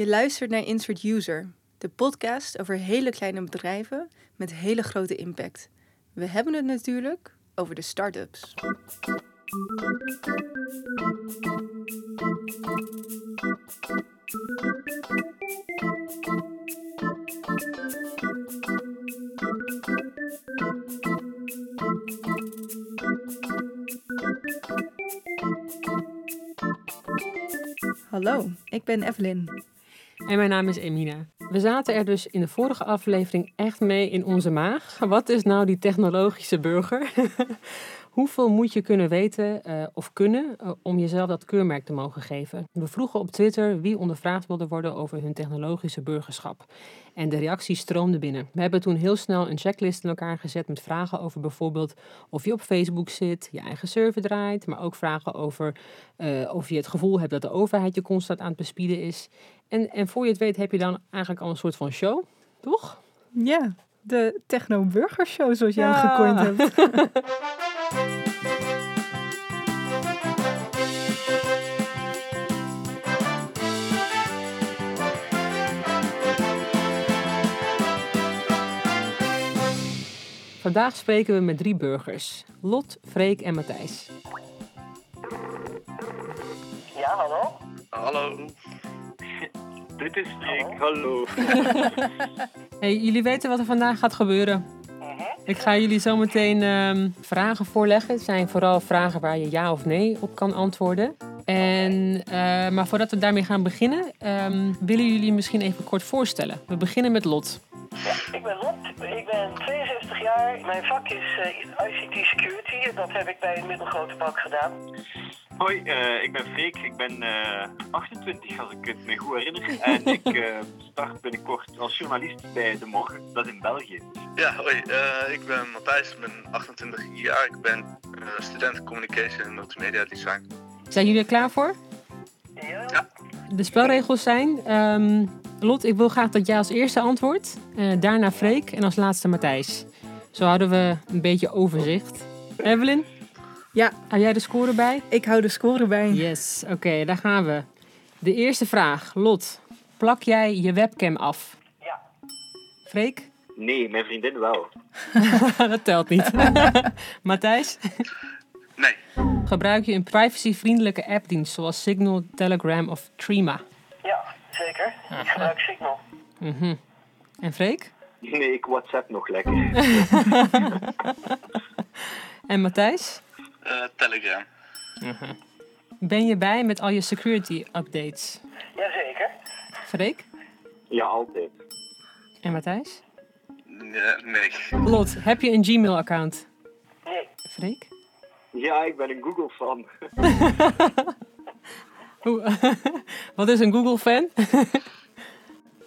Je luistert naar Insert User, de podcast over hele kleine bedrijven met hele grote impact. We hebben het natuurlijk over de start-ups. Hallo, ik ben Evelyn. En mijn naam is Emina. We zaten er dus in de vorige aflevering echt mee in onze maag. Wat is nou die technologische burger? Hoeveel moet je kunnen weten uh, of kunnen uh, om jezelf dat keurmerk te mogen geven? We vroegen op Twitter wie ondervraagd wilde worden over hun technologische burgerschap. En de reacties stroomden binnen. We hebben toen heel snel een checklist in elkaar gezet met vragen over bijvoorbeeld of je op Facebook zit, je eigen server draait, maar ook vragen over uh, of je het gevoel hebt dat de overheid je constant aan het bespieden is. En, en voor je het weet heb je dan eigenlijk al een soort van show, toch? Ja, de techno-burgershow zoals jij ja. hem gecoind hebt. Vandaag spreken we met drie burgers: Lot, Freek en Matthijs. Ja, hallo? Hallo. Dit is Freek, hallo. hey, jullie weten wat er vandaag gaat gebeuren. Ik ga jullie zo meteen um, vragen voorleggen. Het zijn vooral vragen waar je ja of nee op kan antwoorden. En, uh, maar voordat we daarmee gaan beginnen, um, willen jullie misschien even kort voorstellen. We beginnen met Lot. Ja, ik ben Lot. Ik ben 62 jaar. Mijn vak is uh, ICT Security. Dat heb ik bij een middelgrote bank gedaan. Hoi, uh, ik ben Freek. Ik ben uh, 28, als ik het me goed herinner. En ik uh, start binnenkort als journalist bij De Morgen, dat is in België. Ja, hoi. ik ben Matthijs, ik ben 28 jaar. Ik ben student Communication en Multimedia Design. Zijn jullie er klaar voor? Ja. De spelregels zijn... Um, Lot, ik wil graag dat jij als eerste antwoordt. daarna Freek en als laatste Matthijs. Zo houden we een beetje overzicht. Evelyn? Ja. Hou jij de score bij? Ik hou de score bij. Yes, oké, okay, daar gaan we. De eerste vraag. Lot, plak jij je webcam af? Ja. Freek? Nee, mijn vriendin wel. dat telt niet. Matthijs? Nee. Gebruik je een privacyvriendelijke appdienst zoals Signal, Telegram of Trima? Ja, zeker. Aha. Ik gebruik Signal. Mm -hmm. En Freek? Nee, ik WhatsApp nog lekker. en Matthijs? Uh, Telegram. -huh. Ben je bij met al je security updates? Jazeker. Freek? Ja, altijd. En Matthijs? Ja, nee. Lot, heb je een Gmail-account? Nee. Freek? Ja, ik ben een Google-fan. Wat is een Google-fan?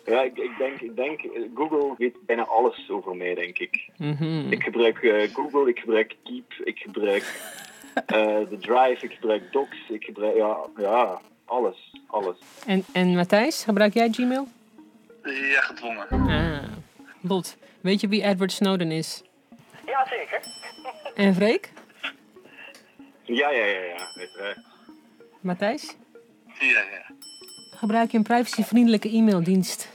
Ja, ik, ik, denk, ik denk, Google weet bijna alles over mij, denk ik. Mm -hmm. Ik gebruik uh, Google, ik gebruik Keep, ik gebruik uh, de Drive, ik gebruik Docs, ik gebruik, ja, ja alles, alles. En, en Matthijs, gebruik jij Gmail? Ja, gedwongen. Ah, Lot, weet je wie Edward Snowden is? Ja, zeker. En Freek? Ja, ja, ja, ja, uiteraard. Matthijs? Ja, ja. Gebruik je een privacyvriendelijke e-maildienst?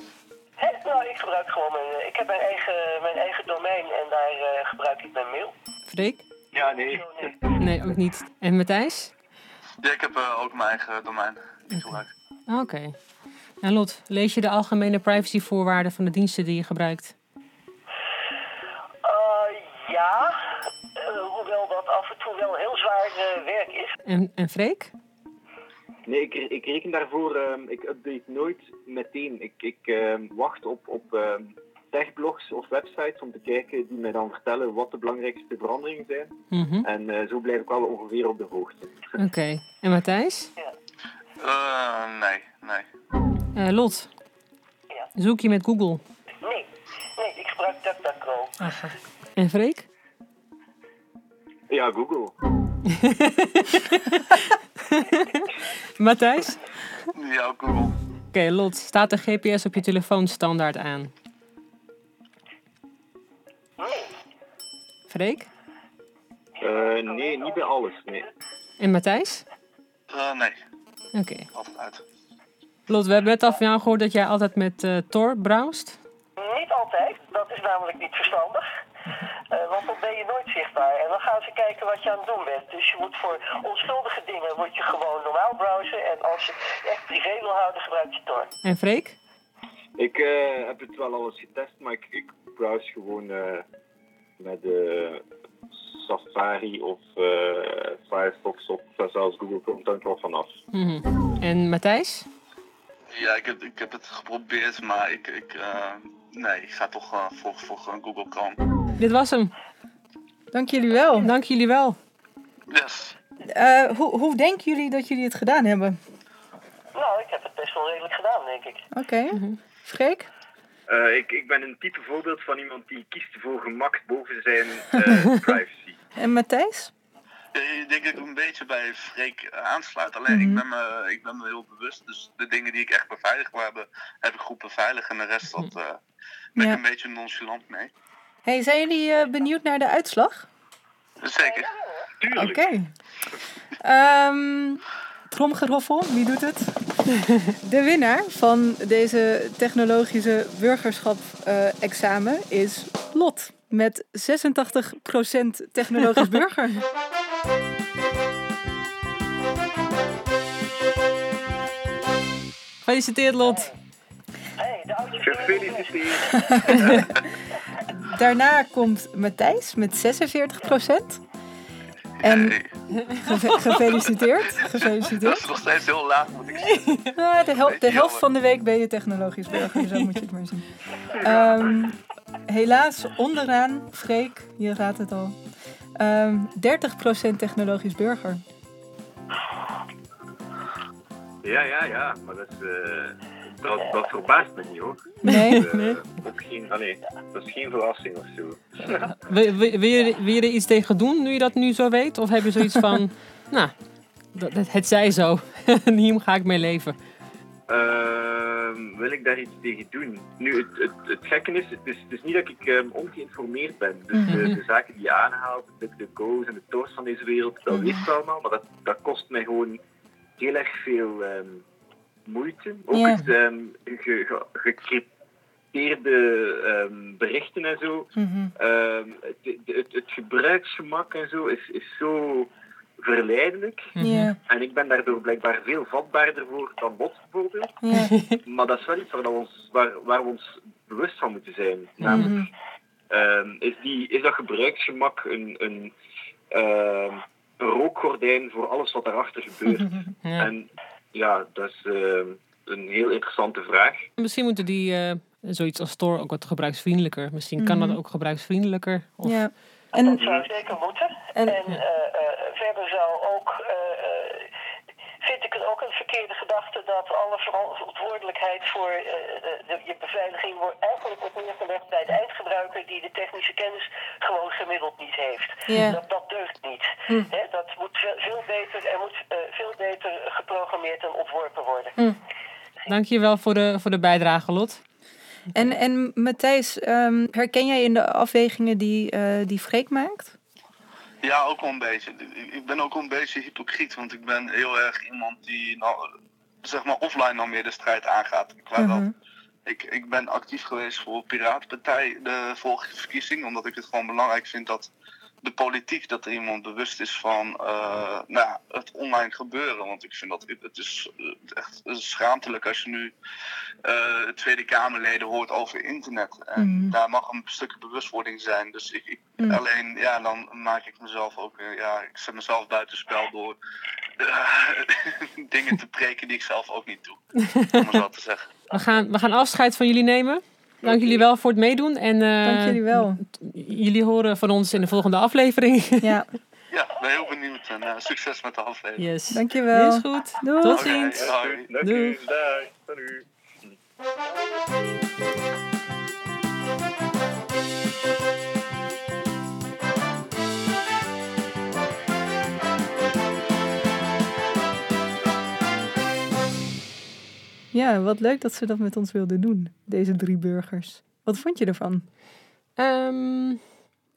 He, nou, ik gebruik gewoon mijn... Ik heb mijn eigen, mijn eigen domein en daar uh, gebruik ik mijn mail. Freek? Ja, nee. Nee, ook niet. En Matthijs? Ja, ik heb uh, ook mijn eigen domein die ik gebruik. Oké. Okay. En Lot, lees je de algemene privacyvoorwaarden van de diensten die je gebruikt? Uh, ja, hoewel dat af en toe wel heel zwaar werk is. En, en Freek? Nee, ik, ik reken daarvoor, um, ik update nooit meteen. Ik, ik um, wacht op, op um, techblogs of websites om te kijken die mij dan vertellen wat de belangrijkste veranderingen zijn. Mm -hmm. En uh, zo blijf ik wel ongeveer op de hoogte. Oké. Okay. En Matthijs? Ja. Uh, nee, nee. Uh, Lot? Ja. Zoek je met Google? Nee, nee, ik gebruik DuckDuckGo. Aha. En Freek? Ja, Google. Matthijs? Ja, Google. Oké, okay, Lot. Staat de GPS op je telefoon standaard aan? Nee. Freek? Uh, nee, niet bij alles, nee. En Matthijs? Uh, nee. Oké. Okay. Altijd uit. Lot, we hebben net al van jou gehoord dat jij altijd met eh Tor browst. Niet altijd, dat is namelijk niet verstandig. Eh, want dan ben je nooit zichtbaar. En dan gaan ze kijken wat je aan het doen bent. Dus je moet voor onschuldige dingen moet je gewoon normaal browsen. En als je het echt privé wil houden, gebruik je Tor. En Freek? Ik eh, heb het wel alles getest, maar ik, ik browse gewoon eh, met de Safari of eh, Firefox of zelfs Google Chrome, daar hangt wel vanaf. Mhm. En Matthijs? Ja, ik heb, ik heb het geprobeerd, maar ik, ik, eh, nee, ik ga toch eh, voor, voor Google Chrome. Dit was hem. Dank jullie wel. Dank jullie wel. Yes. Eh, hoe, hoe denken jullie dat jullie het gedaan hebben? Nou, ik heb het best wel redelijk gedaan, denk ik. Oké. Freek? Eh, ik, ik ben een type voorbeeld van iemand die kiest voor gemak boven zijn eh, privacy. En Matthijs? Ik denk dat ik een beetje bij Freek aansluit. Alleen ik, ben me, ik ben me heel bewust. Dus de dingen die ik echt beveiligd wil hebben, heb ik goed beveiligd. En de rest dat, eh, ben Ja. ik een beetje nonchalant mee. Hey, zijn jullie eh, benieuwd naar de uitslag? Zeker. Oké. Ehm, tromgeroffel, wie doet het? De winnaar van deze technologische burgerschap-examen is Lot. Met 86% technologisch burger. Gefeliciteerd, Lot. Gefeliciteerd. Daarna komt Matthijs met 46%. En Hey, geve- gefeliciteerd. dat Gefeliciteerd. is nog steeds heel laag, moet ik zeggen. Ah, de, hel- de helft van de week ben je technologisch burger, zo moet je het maar zien. Ehm, helaas onderaan, Freek, je raadt het al. Ehm 30% technologisch burger. Ja, ja, ja, maar dat, is, eh, dat, dat verbaast me niet hoor. Nee? Eh, dat, is geen, nee, dat is geen verrassing of zo. Wil, wil, wil je, wil je er iets tegen doen nu je dat nu zo weet? Of heb je zoiets van, nou, dat, dat- het zij zo. Hier ga ik mee leven. Ehm, wil ik daar iets tegen doen? Nu, het, het, het gekke is, het is, het is niet dat ik ehm, ongeïnformeerd ben. Dus de, Mhm. de zaken die je aanhaalt, de, de go's en de to's van deze wereld, dat Mhm. weet ik allemaal. Maar dat, dat kost mij gewoon heel erg veel ehm, moeite. Ook Ja. het ge, ge, gecrypteerde ehm, berichten en zo. Mhm. Ehm, het, het, het gebruiksgemak en zo is, is zo verleidelijk. Ja, En ik ben daardoor blijkbaar veel vatbaarder voor dan bot bijvoorbeeld. ja. Maar dat is wel iets waar, we ons, waar, waar we ons bewust van moeten zijn. Namelijk, Mhm. ehm, is, die, is dat gebruiksgemak een, een, een rookgordijn voor alles wat daarachter gebeurt? Ja. En ja, dat is ehm, een heel interessante vraag. Misschien moeten die eh, zoiets als Store ook wat gebruiksvriendelijker. Misschien kan dat Mhm. ook gebruiksvriendelijker. Of, ja. Dat En, zou zeker moeten. en, En eh, eh, verder zou ook, eh, eh, vind ik het ook een verkeerde gedachte dat alle verantwoordelijkheid voor eh, de, je beveiliging wordt eigenlijk wordt neergelegd bij de eindgebruiker die de technische kennis gewoon gemiddeld niet heeft. Ja. Dat, dat deugt niet. Hm. Hè, dat moet ve- veel beter, er moet eh, veel beter geprogrammeerd en ontworpen worden. Dankjewel voor de, voor de bijdrage, Lot. en, en Matthijs, ehm, herken jij in de afwegingen die, eh die Freek maakt? Ja, ook wel een beetje. Ik- ben ook wel een beetje hypocriet, want ik ben heel erg iemand die nou, zeg maar offline dan meer de strijd aangaat. Qua dat Mhm. ik, ik ben actief geweest voor Piratenpartij de vorige verkiezing, omdat ik het gewoon belangrijk vind dat de politiek, dat er iemand bewust is van eh, nou, het online gebeuren. Want ik vind dat het is eh, echt schaamtelijk als je nu eh, Tweede Kamerleden hoort over internet. En Mhm. daar mag een stukje bewustwording zijn. Dus ik, ik- Mhm. alleen, ja, dan maak ik mezelf ook, ja, ik zet mezelf buitenspel door dingen te preken die ik zelf ook niet doe. Om het zo te zeggen. We gaan, we gaan afscheid van jullie nemen. Dank jullie wel voor het meedoen. En, eh, Dank jullie wel. Jullie horen van ons in de volgende aflevering. Ja, Ja, ben heel benieuwd en eh, succes met de aflevering. Yes. dankjewel. Is goed. Doei. Tot ziens. hoi. Dank Doei. u. Ja, wat leuk dat ze dat met ons wilden doen, deze drie burgers. Wat vond je ervan? Ehm,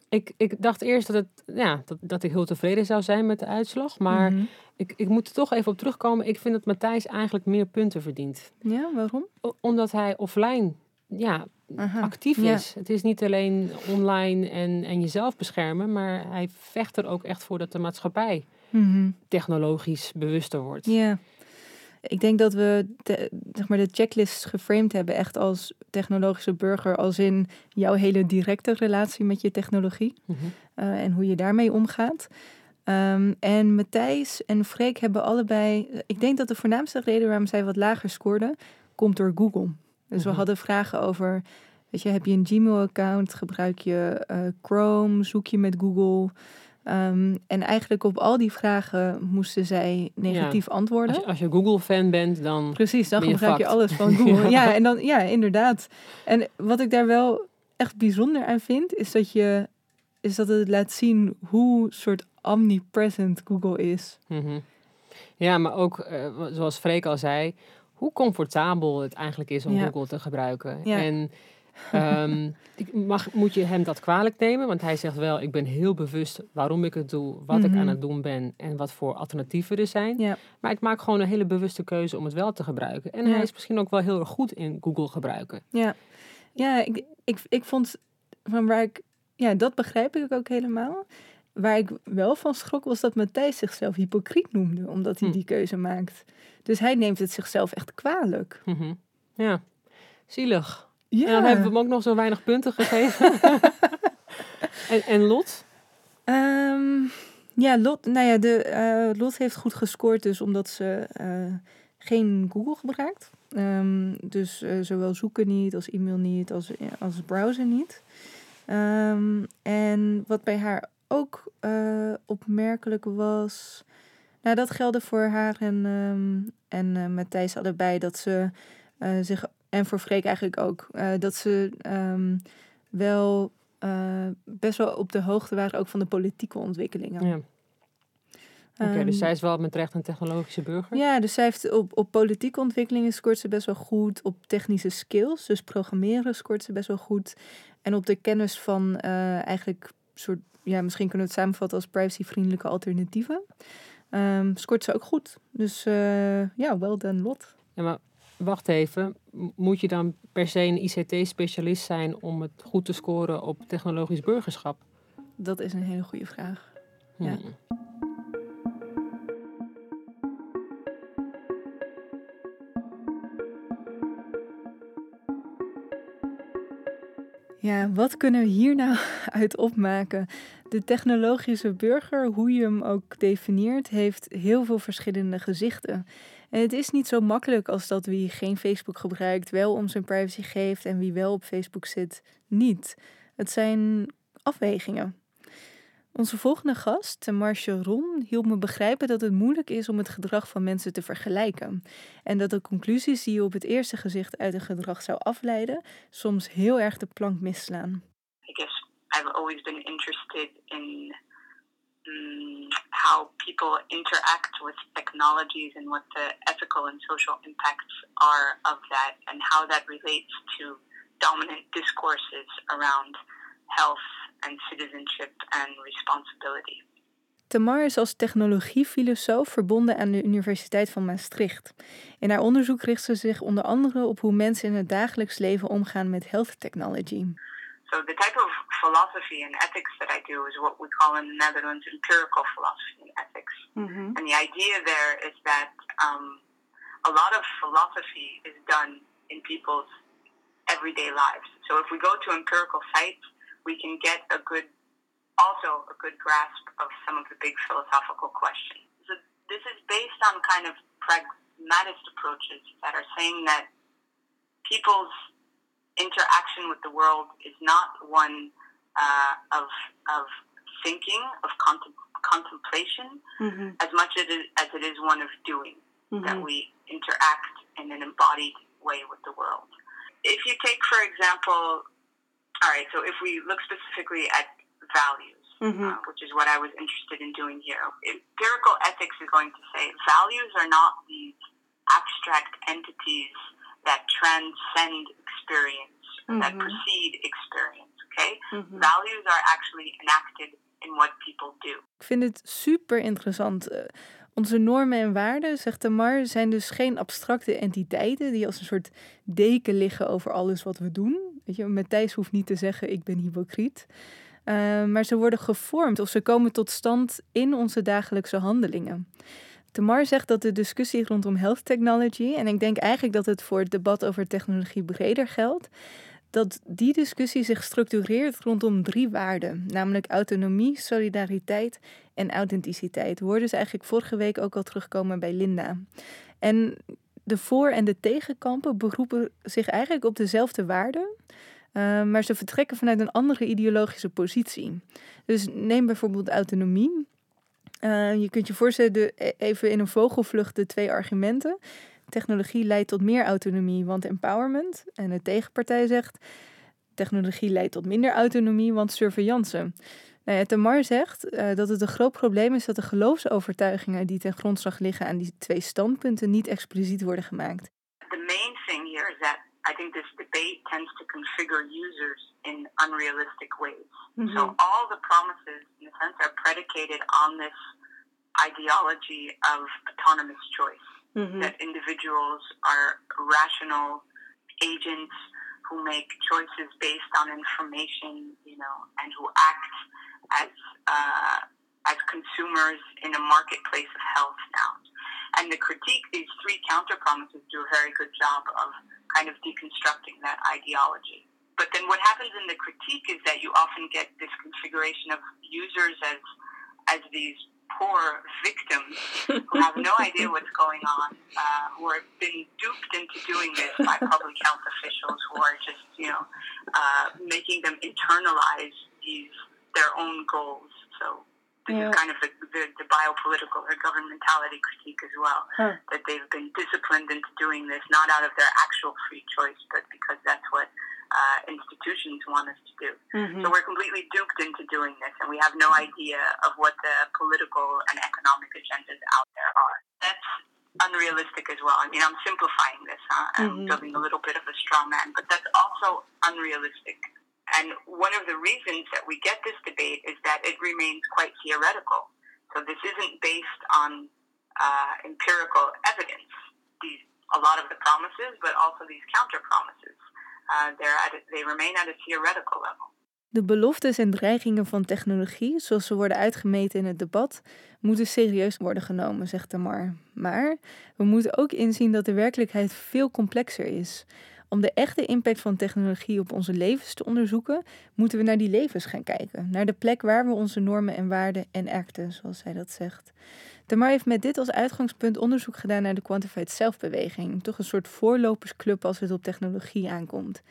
Ik, ik dacht eerst dat, het, ja, dat, dat ik heel tevreden zou zijn met de uitslag. Maar Mhm. ik, ik moet er toch even op terugkomen. Ik vind dat Matthijs eigenlijk meer punten verdient. Ja, waarom? O- Omdat hij offline ja, Aha. actief Ja. is. Het is niet alleen online en, en jezelf beschermen. Maar hij vecht er ook echt voor dat de maatschappij Mhm. technologisch bewuster wordt. Ja. Ik denk dat we de, zeg maar de checklist geframed hebben echt als technologische burger, als in jouw hele directe relatie met je technologie Mhm. eh, en hoe je daarmee omgaat. Ehm, en Matthijs en Freek hebben allebei, ik denk dat de voornaamste reden waarom zij wat lager scoorden, komt door Google. Dus we Mhm. hadden vragen over, weet je, heb je een Gmail-account, gebruik je eh, Chrome, zoek je met Google. Ehm, en eigenlijk op al die vragen moesten zij negatief antwoorden. Als je, als je Google-fan bent, dan... Precies, dan je gebruik je alles van Google. Ja. ja. en dan, ja, inderdaad. En wat ik daar wel echt bijzonder aan vind, is dat, je, is dat het laat zien hoe soort omnipresent Google is. Mhm. Ja, maar ook, eh, zoals Freek al zei, hoe comfortabel het eigenlijk is om Ja. Google te gebruiken. Ja. En ehm, mag, moet je hem dat kwalijk nemen, want hij zegt wel, ik ben heel bewust waarom ik het doe, wat ik Mhm. aan het doen ben en wat voor alternatieven er zijn. Ja. Maar ik maak gewoon een hele bewuste keuze om het wel te gebruiken. En Ja. hij is misschien ook wel heel erg goed in Google gebruiken. Ja, ja ik, ik, ik vond van waar ik, ja, dat begrijp ik ook helemaal. Waar ik wel van schrok was dat Matthijs zichzelf hypocriet noemde, omdat hij Hm. die keuze maakt. Dus hij neemt het zichzelf echt kwalijk. Mhm. Ja, zielig. Ja, En dan hebben we hem ook nog zo weinig punten gegeven. en, en Lot? Ehm, ja, Lot, nou ja, de, eh, Lot heeft goed gescoord, dus omdat ze eh, geen Google gebruikt. Ehm, dus eh, zowel zoeken niet, als e-mail niet, als, als browser niet. Ehm, en wat bij haar ook opmerkelijk was. Nou, dat geldde voor haar en, en Matthijs allebei dat ze zich. En voor Freek eigenlijk ook. eh, dat ze ehm, wel eh, best wel op de hoogte waren ook van de politieke ontwikkelingen. Ja. Oké, Ehm, dus zij is wel met recht een technologische burger. ja, dus zij heeft op, op politieke ontwikkelingen scoort ze best wel goed. Op technische skills, dus programmeren scoort ze best wel goed. En op de kennis van eh, eigenlijk soort, ja, misschien kunnen we het samenvatten als privacyvriendelijke alternatieven. ehm, scoort ze ook goed. Dus ja, well done Lot. Ja, maar wacht even. Moet je dan per se een ICT-specialist zijn om het goed te scoren op technologisch burgerschap? Dat is een hele goede vraag. Ja. Hmm. Ja, wat kunnen we hier nou uit opmaken? De technologische burger, hoe je hem ook definieert, heeft heel veel verschillende gezichten. En het is niet zo makkelijk als dat wie geen Facebook gebruikt wel om zijn privacy geeft en wie wel op Facebook zit niet. Het zijn afwegingen. Onze volgende gast, Marcia Ron, hielp me begrijpen dat het moeilijk is om het gedrag van mensen te vergelijken. En dat de conclusies die je op het eerste gezicht uit een gedrag zou afleiden, soms heel erg de plank misslaan. I guess I've always been interested in mm, how people interact with technologies and what the ethical and social impacts are of that, and how that relates to dominant discourses around health and citizenship and responsibility. Tamar is als technologiefilosoof verbonden aan de Universiteit van Maastricht. In haar onderzoek richt ze zich onder andere op hoe mensen in het dagelijks leven omgaan met health technology. So the type of philosophy and ethics that I do is what we call in the Netherlands empirical philosophy and ethics. And the idea there is that um, a lot of philosophy is done in people's everyday lives. So if we go to empirical sites, we can get a good, also a good grasp of some of the big philosophical questions. So this is based on kind of pragmatist approaches that are saying that people's interaction with the world is not one uh, of of thinking, of contem- contemplation, as much as it, as it is one of doing. That we interact in an embodied way with the world. If you take, for example, all right, so if we look specifically at values, uh, which is what I was interested in doing here, empirical ethics is going to say values are not these abstract entities that transcend experience, that precede experience. Okay, mm-hmm. values are actually enacted in what people do. Ik vind het super interessant. Onze normen en waarden, zegt Tamar, zijn dus geen abstracte entiteiten die als een soort deken liggen over alles wat we doen. Weet je, Matthijs hoeft niet te zeggen: Ik ben hypocriet. Uh, maar ze worden gevormd of ze komen tot stand in onze dagelijkse handelingen. Tamar zegt dat de discussie rondom health technology, en ik denk eigenlijk dat het voor het debat over technologie breder geldt, dat die discussie zich structureert rondom drie waarden, namelijk autonomie, solidariteit en authenticiteit. Woorden ze eigenlijk vorige week ook al terugkomen bij Linda. En de voor- en de tegenkampen beroepen zich eigenlijk op dezelfde waarden, uh, maar ze vertrekken vanuit een andere ideologische positie. Dus neem bijvoorbeeld autonomie. Uh, je kunt je voorstellen, de, e-, even in een vogelvlucht de twee argumenten. Technologie leidt tot meer autonomie, want empowerment. En de tegenpartij zegt, technologie leidt tot minder autonomie, want surveillance. Nou ja, Tamar zegt uh, dat het een groot probleem is dat de geloofsovertuigingen die ten grondslag liggen aan die twee standpunten niet expliciet worden gemaakt. The main thing here is that I think this debate tends to configure users in unrealistic ways. Mm-hmm. So all the promises, in a sense, are predicated on this ideology of autonomous choice. Mm-hmm. That individuals are rational agents who make choices based on information, you know, and who act as uh, as consumers in a marketplace of health now. And the critique, these three counter promises do a very good job of kind of deconstructing that ideology. But then what happens in the critique is that you often get this configuration of users as as these poor victims who have no idea what's going on, uh, who have been duped into doing this by public health officials who are just, you know, uh, making them internalize these their own goals. So this yeah. is kind of the, the, the, biopolitical or governmentality critique as well. Huh. That they've been disciplined into doing this, not out of their actual free choice, but because that's what uh, institutions want us to do. Mm-hmm. So we're completely duped into doing this, and we have no idea of what the political and economic agendas out there are. That's unrealistic as well. I mean, I'm simplifying this. Huh? I'm mm-hmm. building a little bit of a straw man, but that's also unrealistic and one of the reasons that we get this debate is that it remains quite theoretical. So this isn't based on uh, empirical evidence. These, a lot of the promises, but also these counter promises, a, they remain at a theoretical level. De beloftes en dreigingen van technologie, zoals ze worden uitgemeten in het debat, moeten serieus worden genomen, zegt Tamar. Maar we moeten ook inzien dat de werkelijkheid veel complexer is. Om de echte impact van technologie op onze levens te onderzoeken, moeten we naar die levens gaan kijken. Naar de plek waar we onze normen en waarden en acten, zoals zij dat zegt. Tamar heeft met dit als uitgangspunt onderzoek gedaan naar de Quantified Self-beweging. Toch een soort voorlopersclub als het op technologie aankomt.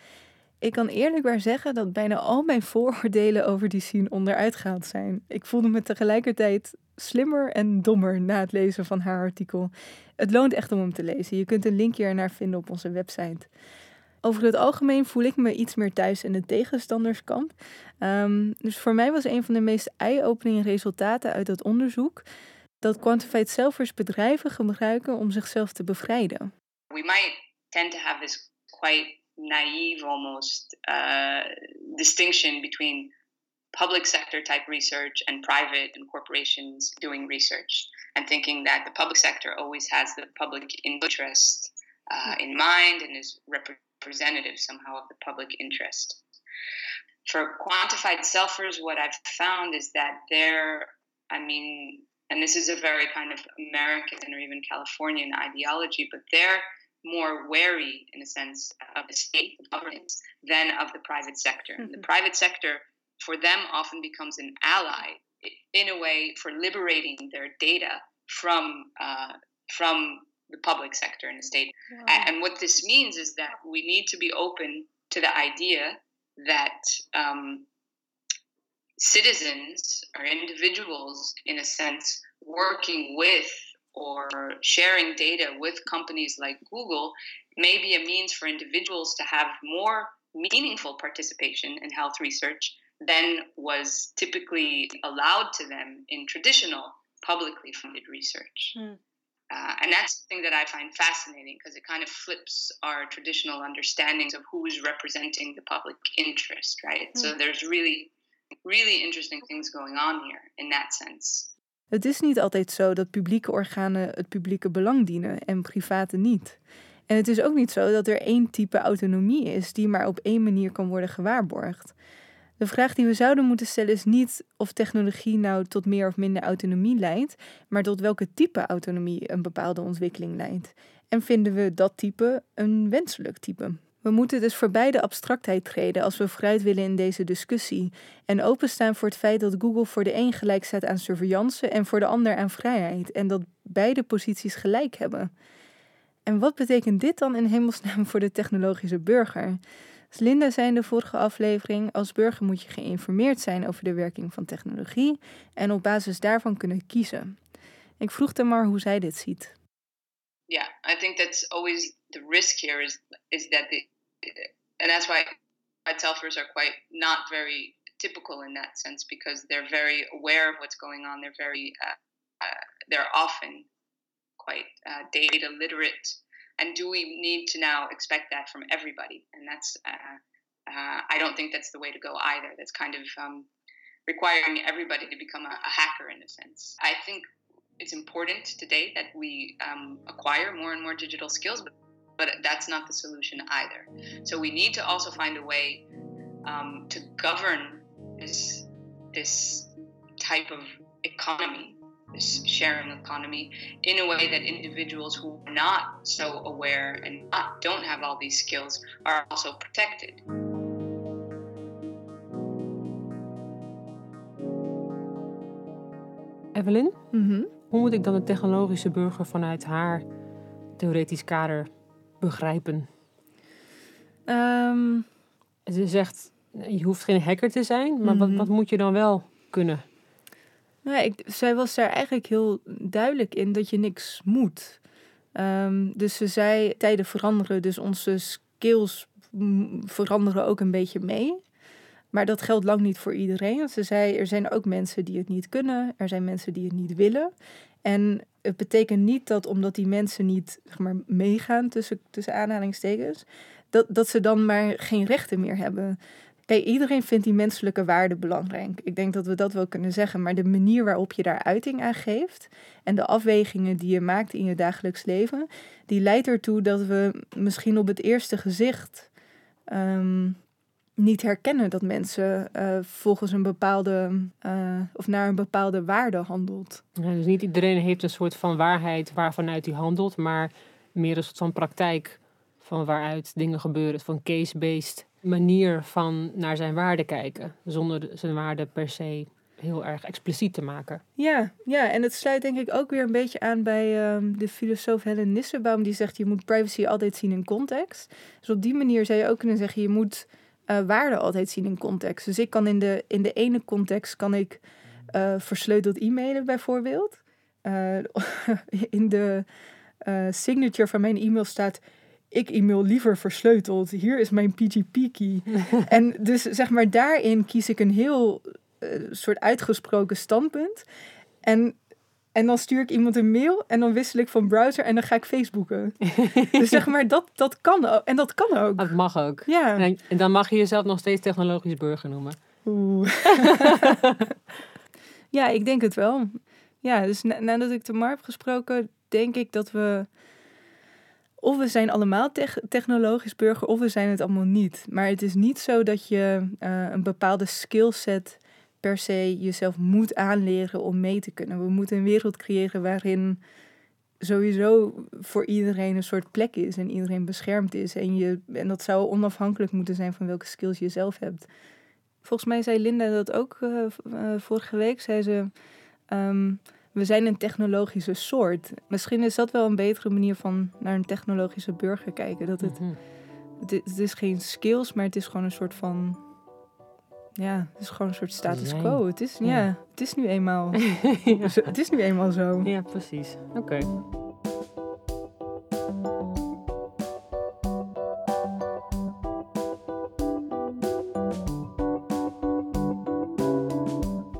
Ik kan eerlijk waar zeggen dat bijna al mijn vooroordelen over die scene onderuit gehaald zijn. Ik voelde me tegelijkertijd slimmer en dommer na het lezen van haar artikel. Het loont echt om hem te lezen. Je kunt een linkje ernaar vinden op onze website. Over het algemeen voel ik me iets meer thuis in de tegenstanderskamp. Um, dus voor mij was een van de meest eye-opening resultaten uit dat onderzoek dat quantified selfers bedrijven gebruiken om zichzelf te bevrijden. We might tend to have this quite naive almost uh, distinction between public sector type research and private and corporations doing research and thinking that the public sector always has the public interest uh, in mind and is representative somehow of the public interest. For quantified selfers, what I've found is that they're, I mean, and this is a very kind of American or even Californian ideology, but they're more wary, in a sense, of the state governance than of the private sector. Mm-hmm. The private sector, for them, often becomes an ally in a way for liberating their data from uh, from the public sector and the state. Wow. And what this means is that we need to be open to the idea that um, citizens or individuals, in a sense, working with or sharing data with companies like Google may be a means for individuals to have more meaningful participation in health research than was typically allowed to them in traditional publicly funded research. Hmm. Uh, and that's something that I find fascinating because it kind of flips our traditional understandings of who's representing the public interest, right? Mm. So there's really, really interesting things going on here in that sense. Het is niet altijd zo dat publieke organen het publieke belang dienen en private niet. En het is ook niet zo dat er één type autonomie is die maar op één manier kan worden gewaarborgd. De vraag die we zouden moeten stellen is niet of technologie nou tot meer of minder autonomie leidt, maar tot welke type autonomie een bepaalde ontwikkeling leidt. En vinden we dat type een wenselijk type? We moeten dus voorbij de abstractheid treden als we vooruit willen in deze discussie en openstaan voor het feit dat Google voor de een gelijk staat aan surveillance en voor de ander aan vrijheid en dat beide posities gelijk hebben. En wat betekent dit dan in hemelsnaam voor de technologische burger? Als Linda zei in de vorige aflevering, als burger moet je geïnformeerd zijn over de werking van technologie en op basis daarvan kunnen kiezen. Ik vroeg hem maar hoe zij dit ziet. Yeah, I think that's always the risk here is is that the and that's why selfers are quite not very typical in that sense because they're very aware of what's going on. They're very uh, uh, they're often quite uh, data literate. And do we need to now expect that from everybody? And that's, uh, uh, I don't think that's the way to go either. That's kind of um, requiring everybody to become a, a, hacker in a sense. I think it's important today that we um, acquire more and more digital skills, but, but that's not the solution either. So we need to also find a way um, to govern this this type of economy this sharing economy in a way that individuals who are not so aware and not, don't have all these skills are also protected. Evelyn, mm hoe moet ik dan de technologische burger vanuit haar theoretisch kader begrijpen? Um, Ze zegt, je hoeft geen hacker te zijn, maar wat, mhm. wat moet je dan wel kunnen? Nou, ik, zij was daar eigenlijk heel duidelijk in dat je niks moet. Ehm, dus ze zei, tijden veranderen, dus onze skills veranderen ook een beetje mee. Maar dat geldt lang niet voor iedereen. Ze zei, er zijn ook mensen die het niet kunnen, er zijn mensen die het niet willen. En het betekent niet dat omdat die mensen niet zeg maar, meegaan tussen, tussen aanhalingstekens, dat, dat ze dan maar geen rechten meer hebben. Kijk, iedereen vindt die menselijke waarde belangrijk. Ik denk dat we dat wel kunnen zeggen. Maar de manier waarop je daar uiting aan geeft en de afwegingen die je maakt in je dagelijks leven, die leidt ertoe dat we misschien op het eerste gezicht ehm, niet herkennen dat mensen uh, volgens een bepaalde uh, of naar een bepaalde waarde handelt. Ja, dus niet iedereen heeft een soort van waarheid waarvanuit hij handelt, maar meer een soort van praktijk van waaruit dingen gebeuren, van case-based manier van naar zijn waarde kijken, zonder zijn waarde per se heel erg expliciet te maken. Ja, ja, en het sluit denk ik ook weer een beetje aan bij um, de filosoof Helen Nissenbaum, die zegt je moet privacy altijd zien in context. Dus op die manier zou je ook kunnen zeggen je moet uh, waarde altijd zien in context. Dus ik kan in de, in de ene context kan ik uh, versleuteld e-mailen bijvoorbeeld. Uh, in de signature van mijn e-mail staat ik e-mail liever versleuteld. Hier is mijn PGP-key. en dus zeg maar daarin kies ik een heel soort uitgesproken standpunt. En, en dan stuur ik iemand een mail en dan wissel ik van browser en dan ga ik Facebooken. dus zeg maar, dat, dat kan ook. En dat kan ook. Dat mag ook. Ja. En, dan mag je jezelf nog steeds technologisch burger noemen. Oeh. ja, ik denk het wel. Ja, dus nadat ik de Mar heb gesproken, denk ik dat we of we zijn allemaal technologisch burger, of we zijn het allemaal niet. Maar het is niet zo dat je uh, een bepaalde skillset per se jezelf moet aanleren om mee te kunnen. We moeten een wereld creëren waarin sowieso voor iedereen een soort plek is en iedereen beschermd is. En, je, en dat zou onafhankelijk moeten zijn van welke skills je zelf hebt. Volgens mij zei Linda dat ook uh, uh, vorige week. Zei ze. Um, we zijn een technologische soort. Misschien is dat wel een betere manier van naar een technologische burger kijken. Dat het, mm het, is geen skills, maar het is gewoon een soort van. Ja, het is gewoon een soort status quo. Het is, ja. het is nu eenmaal. Het is nu eenmaal zo. Ja, precies. Oké.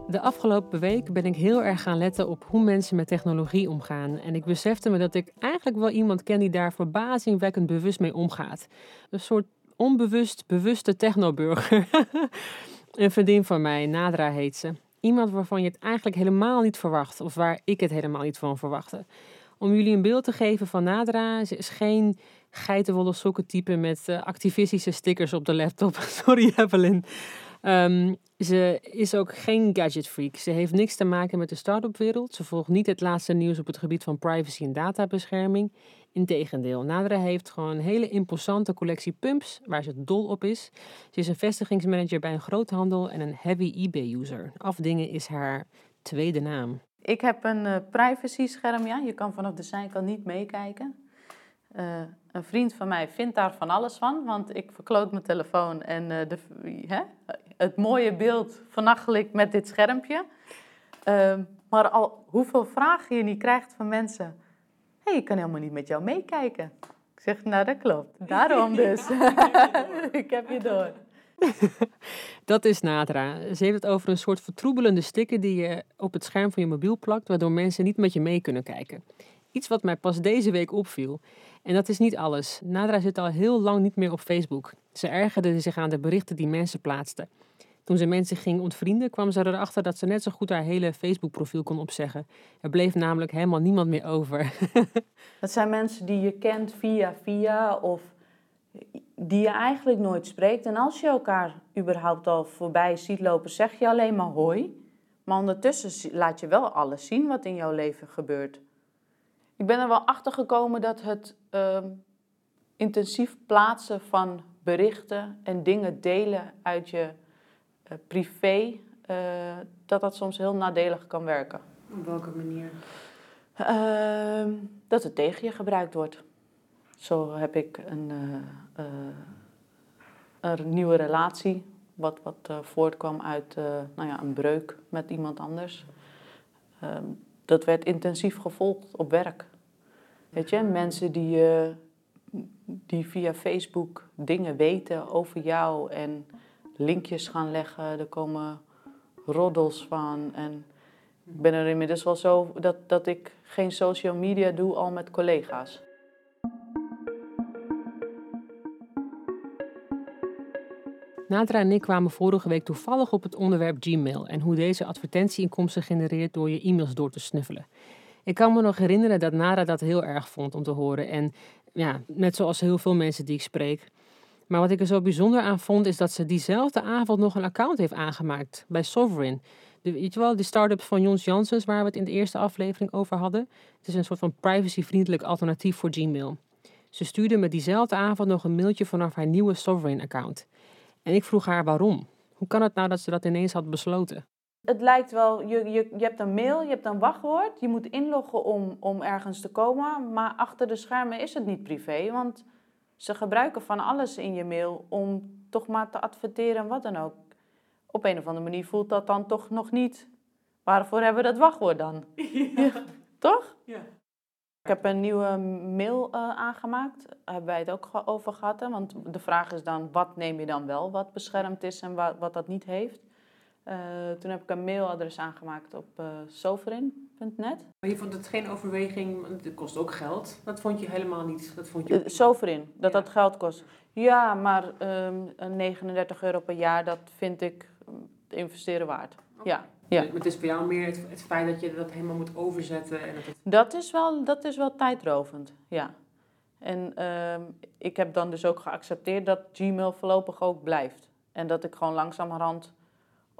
De afgelopen week ben ik heel erg gaan letten op hoe mensen met technologie omgaan. En ik besefte me dat ik eigenlijk wel iemand ken die daar verbazingwekkend bewust mee omgaat. Een soort onbewust bewuste technoburger. een vriendin van mij, Nadra heet ze. Iemand waarvan je het eigenlijk helemaal niet verwacht, of waar ik het helemaal niet van verwachtte. Om jullie een beeld te geven van Nadra, ze is geen geitenwolle sokken type met uh, activistische stickers op de laptop. Sorry Evelyn. Um, ze is ook geen gadget freak. Ze heeft niks te maken met de start-up wereld. Ze volgt niet het laatste nieuws op het gebied van privacy en databescherming. Integendeel, Nadra heeft gewoon een hele imposante collectie pumps waar ze dol op is. Ze is een vestigingsmanager bij een groothandel en een heavy eBay-user. Afdingen is haar tweede naam. Ik heb een uh, privacy scherm, ja. Je kan vanaf de zijkant niet meekijken. Uh, een vriend van mij vindt daar van alles van, want ik verkloot mijn telefoon en uh, de, hè, het mooie beeld vernachel ik met dit schermpje. Uh, maar al hoeveel vragen je niet krijgt van mensen. Hey, ik kan helemaal niet met jou meekijken. Ik zeg, nou dat klopt. Daarom dus. ik heb je door. Dat is Nadra. Ze heeft het over een soort vertroebelende sticker die je op het scherm van je mobiel plakt, waardoor mensen niet met je mee kunnen kijken. Iets wat mij pas deze week opviel. En dat is niet alles. Nadra zit al heel lang niet meer op Facebook. Ze ergerde zich aan de berichten die mensen plaatsten. Toen ze mensen ging ontvrienden, kwam ze erachter dat ze net zo goed haar hele Facebook-profiel kon opzeggen. Er bleef namelijk helemaal niemand meer over. dat zijn mensen die je kent via via of die je eigenlijk nooit spreekt. En als je elkaar überhaupt al voorbij ziet lopen, zeg je alleen maar hoi. Maar ondertussen laat je wel alles zien wat in jouw leven gebeurt. Ik ben er wel achter gekomen dat het uh, intensief plaatsen van berichten en dingen delen uit je privé, uh, dat dat soms heel nadelig kan werken. Op welke manier? Ehm, dat het tegen je gebruikt wordt. Zo heb ik een, eh, een nieuwe relatie, wat, wat voortkwam uit nou ja, een breuk met iemand anders. Ehm, dat werd intensief gevolgd op werk. Weet je, mensen die, uh, die via Facebook dingen weten over jou en linkjes gaan leggen. Er komen roddels van. En ik ben er inmiddels wel zo dat, dat ik geen social media doe al met collega's. Nadra en ik kwamen vorige week toevallig op het onderwerp Gmail en hoe deze advertentieinkomsten genereert door je e-mails door te snuffelen. Ik kan me nog herinneren dat Nara dat heel erg vond om te horen. En ja, net zoals heel veel mensen die ik spreek. Maar wat ik er zo bijzonder aan vond, is dat ze diezelfde avond nog een account heeft aangemaakt bij Sovereign. De, weet je wel, die start-up van Jons Janssens, waar we het in de eerste aflevering over hadden. Het is een soort van privacyvriendelijk alternatief voor Gmail. Ze stuurde me diezelfde avond nog een mailtje vanaf haar nieuwe Sovereign-account. En ik vroeg haar waarom. Hoe kan het nou dat ze dat ineens had besloten? Het lijkt wel, je, je, je hebt een mail, je hebt een wachtwoord, je moet inloggen om, om ergens te komen, maar achter de schermen is het niet privé, want ze gebruiken van alles in je mail om toch maar te adverteren en wat dan ook. Op een of andere manier voelt dat dan toch nog niet. Waarvoor hebben we dat wachtwoord dan? Ja. toch? Ja. Ik heb een nieuwe mail uh, aangemaakt. Daar hebben wij het ook over gehad. Hè? Want de vraag is dan, wat neem je dan wel wat beschermd is en wat, wat dat niet heeft? Uh, toen heb ik een mailadres aangemaakt op uh, sovereign.net. Maar je vond het geen overweging, het kost ook geld. Dat vond je helemaal niet. Dat vond je uh, Sovereign, dat ja. dat geld kost. Ja, maar um, 39 euro per jaar, dat vind ik investeren waard. Okay. Ja. Ja. Maar het is voor jou meer het, het, feit dat je dat helemaal moet overzetten. En dat, het... dat, is, wel, dat is wel tijdrovend, ja. En uh, ik heb dan dus ook geaccepteerd dat Gmail voorlopig ook blijft. En dat ik gewoon langzamerhand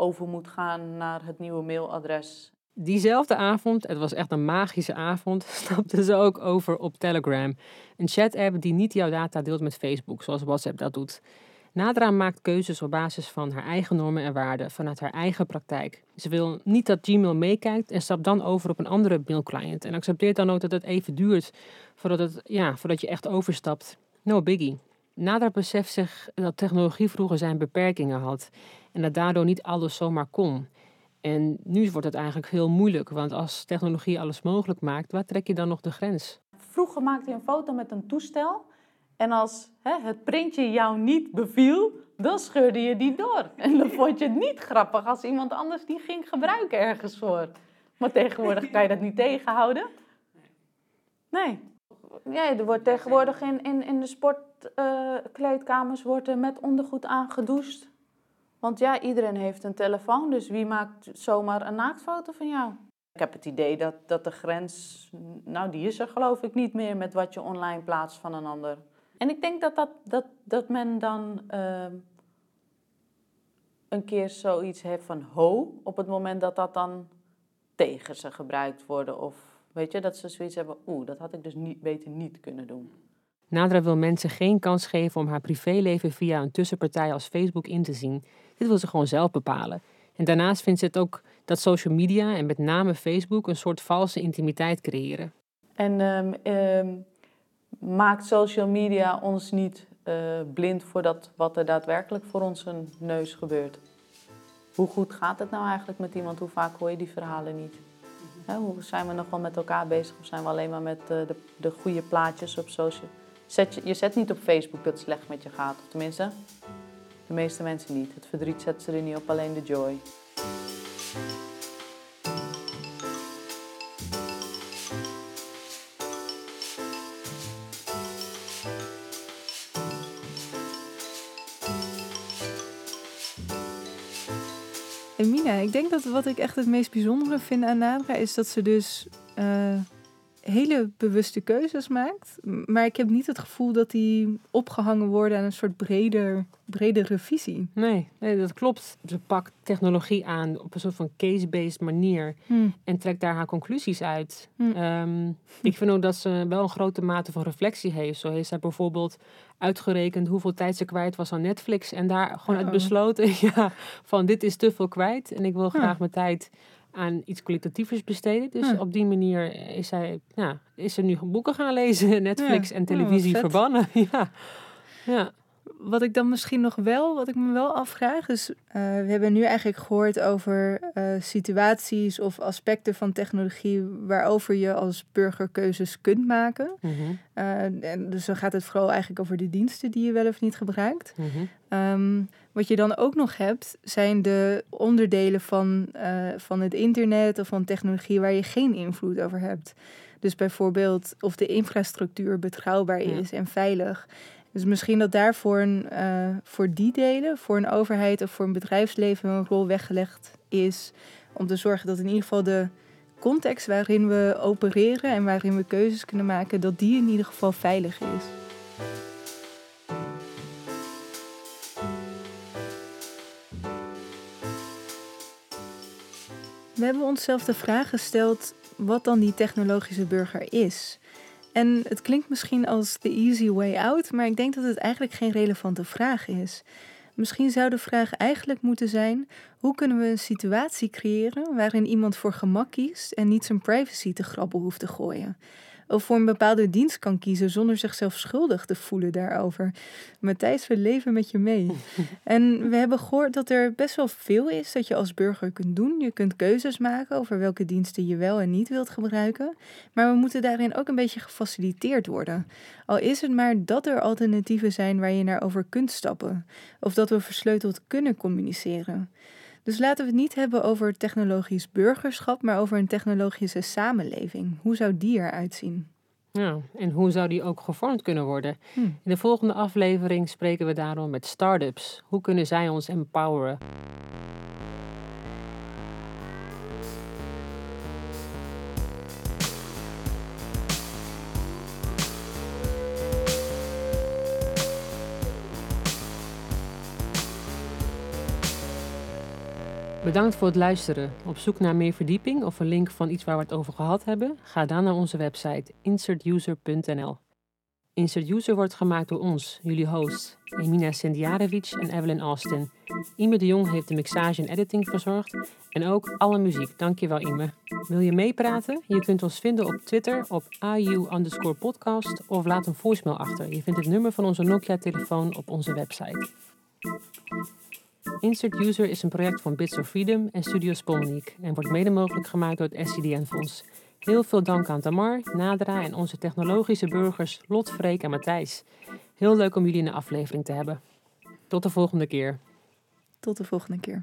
over moet gaan naar het nieuwe mailadres. Diezelfde avond, het was echt een magische avond, stapten ze ook over op Telegram. Een chat-app die niet jouw data deelt met Facebook, zoals WhatsApp dat doet. Nadra maakt keuzes op basis van haar eigen normen en waarden, vanuit haar eigen praktijk. Ze wil niet dat Gmail meekijkt en stapt dan over op een andere mailclient. En accepteert dan ook dat het even duurt voordat, het, ja, voordat je echt overstapt. No biggie. Nadra beseft zich dat technologie vroeger zijn beperkingen had en dat daardoor niet alles zomaar kon. En nu wordt het eigenlijk heel moeilijk, want als technologie alles mogelijk maakt, waar trek je dan nog de grens? Vroeger maakte je een foto met een toestel en als hè, het printje jou niet beviel, dan scheurde je die door. En dan vond je het niet grappig als iemand anders die ging gebruiken ergens voor. Maar tegenwoordig kan je dat niet tegenhouden. Nee. Ja, er wordt tegenwoordig in, in, in de sportkleedkamers wordt er met ondergoed aangedoucht. Want ja, iedereen heeft een telefoon, dus wie maakt zomaar een naaktfoto van jou? Ik heb het idee dat, dat de grens, nou die is er geloof ik niet meer met wat je online plaatst van een ander. En ik denk dat, dat, dat, dat men dan ehm, een keer zoiets heeft van ho, op het moment dat dat dan tegen ze gebruikt worden. Of weet je, dat ze zoiets hebben, oeh, dat had ik dus niet, beter niet kunnen doen. Nadra wil mensen geen kans geven om haar privéleven via een tussenpartij als Facebook in te zien. Dit wil ze gewoon zelf bepalen. En daarnaast vindt ze het ook dat social media en met name Facebook een soort valse intimiteit creëren. En um, um, maakt social media ons niet uh, blind voor dat wat er daadwerkelijk voor onze neus gebeurt? Hoe goed gaat het nou eigenlijk met iemand? Hoe vaak hoor je die verhalen niet? He, hoe zijn we nog wel met elkaar bezig of zijn we alleen maar met uh, de, de goede plaatjes op social? Je, je zet niet op Facebook dat het slecht met je gaat, tenminste, de meeste mensen niet. Het verdriet zet ze er niet op, alleen de joy. En Mina, ik denk dat wat ik echt het meest bijzondere vind aan Nadra is dat ze dus uh, hele bewuste keuzes maakt. Maar ik heb niet het gevoel dat die opgehangen worden aan een soort breder, bredere visie. Nee, nee, dat klopt. Ze pakt technologie aan op een soort van case-based manier hmm. en trekt daar haar conclusies uit. Hmm. Um, ik vind ook dat ze wel een grote mate van reflectie heeft. Zo heeft zij bijvoorbeeld uitgerekend hoeveel tijd ze kwijt was aan Netflix en daar gewoon oh. uit besloten ja, van dit is te veel kwijt en ik wil graag mijn tijd aan iets kwalitatiefs besteden. Dus op die manier is zij, ja, is ze nu boeken gaan lezen, Netflix en televisie verbannen. ja. ja. Wat ik dan misschien nog wel, wat ik me wel afvraag, is, uh, we hebben nu eigenlijk gehoord over uh, situaties of aspecten van technologie waarover je als burger keuzes kunt maken. Mm -hmm. uh, en dus dan gaat het vooral eigenlijk over de diensten die je wel of niet gebruikt. Mm -hmm. um, wat je dan ook nog hebt, zijn de onderdelen van, van het internet of van technologie waar je geen invloed over hebt. Dus bijvoorbeeld of de infrastructuur betrouwbaar is ja. en veilig. Dus misschien dat daarvoor een, uh, voor die delen, voor een overheid of voor een bedrijfsleven een rol weggelegd is. Om te zorgen dat in ieder geval de context waarin we opereren en waarin we keuzes kunnen maken, dat die in ieder geval veilig is. We hebben onszelf de vraag gesteld wat dan die technologische burger is. En het klinkt misschien als the easy way out, maar ik denk dat het eigenlijk geen relevante vraag is. Misschien zou de vraag eigenlijk moeten zijn: hoe kunnen we een situatie creëren waarin iemand voor gemak kiest en niet zijn privacy te grabbel hoeft te gooien? Of voor een bepaalde dienst kan kiezen zonder zichzelf schuldig te voelen daarover. Matthijs, we leven met je mee. en we hebben gehoord dat er best wel veel is dat je als burger kunt doen. Je kunt keuzes maken over welke diensten je wel en niet wilt gebruiken. Maar we moeten daarin ook een beetje gefaciliteerd worden. Al is het maar dat er alternatieven zijn waar je naar over kunt stappen. Of dat we versleuteld kunnen communiceren. Dus laten we het niet hebben over technologisch burgerschap, maar over een technologische samenleving. Hoe zou die eruit zien? Ja, en hoe zou die ook gevormd kunnen worden? Hm. In de volgende aflevering spreken we daarom met startups. Hoe kunnen zij ons empoweren? Bedankt voor het luisteren. Op zoek naar meer verdieping of een link van iets waar we het over gehad hebben? Ga dan naar onze website insertuser.nl. Insert User wordt gemaakt door ons, jullie hosts, Emina Sendjarevic en Evelyn Austin. Ime de Jong heeft de mixage en editing verzorgd en ook alle muziek. Dankjewel Ime. Wil je meepraten? Je kunt ons vinden op Twitter op underscore podcast of laat een voicemail achter. Je vindt het nummer van onze Nokia-telefoon op onze website. Insert User is een project van Bits of Freedom en Studio Spolniek en wordt mede mogelijk gemaakt door het SCDN-fonds. Heel veel dank aan Tamar, Nadra en onze technologische burgers Lot, Freek en Matthijs. Heel leuk om jullie in de aflevering te hebben. Tot de volgende keer. Tot de volgende keer.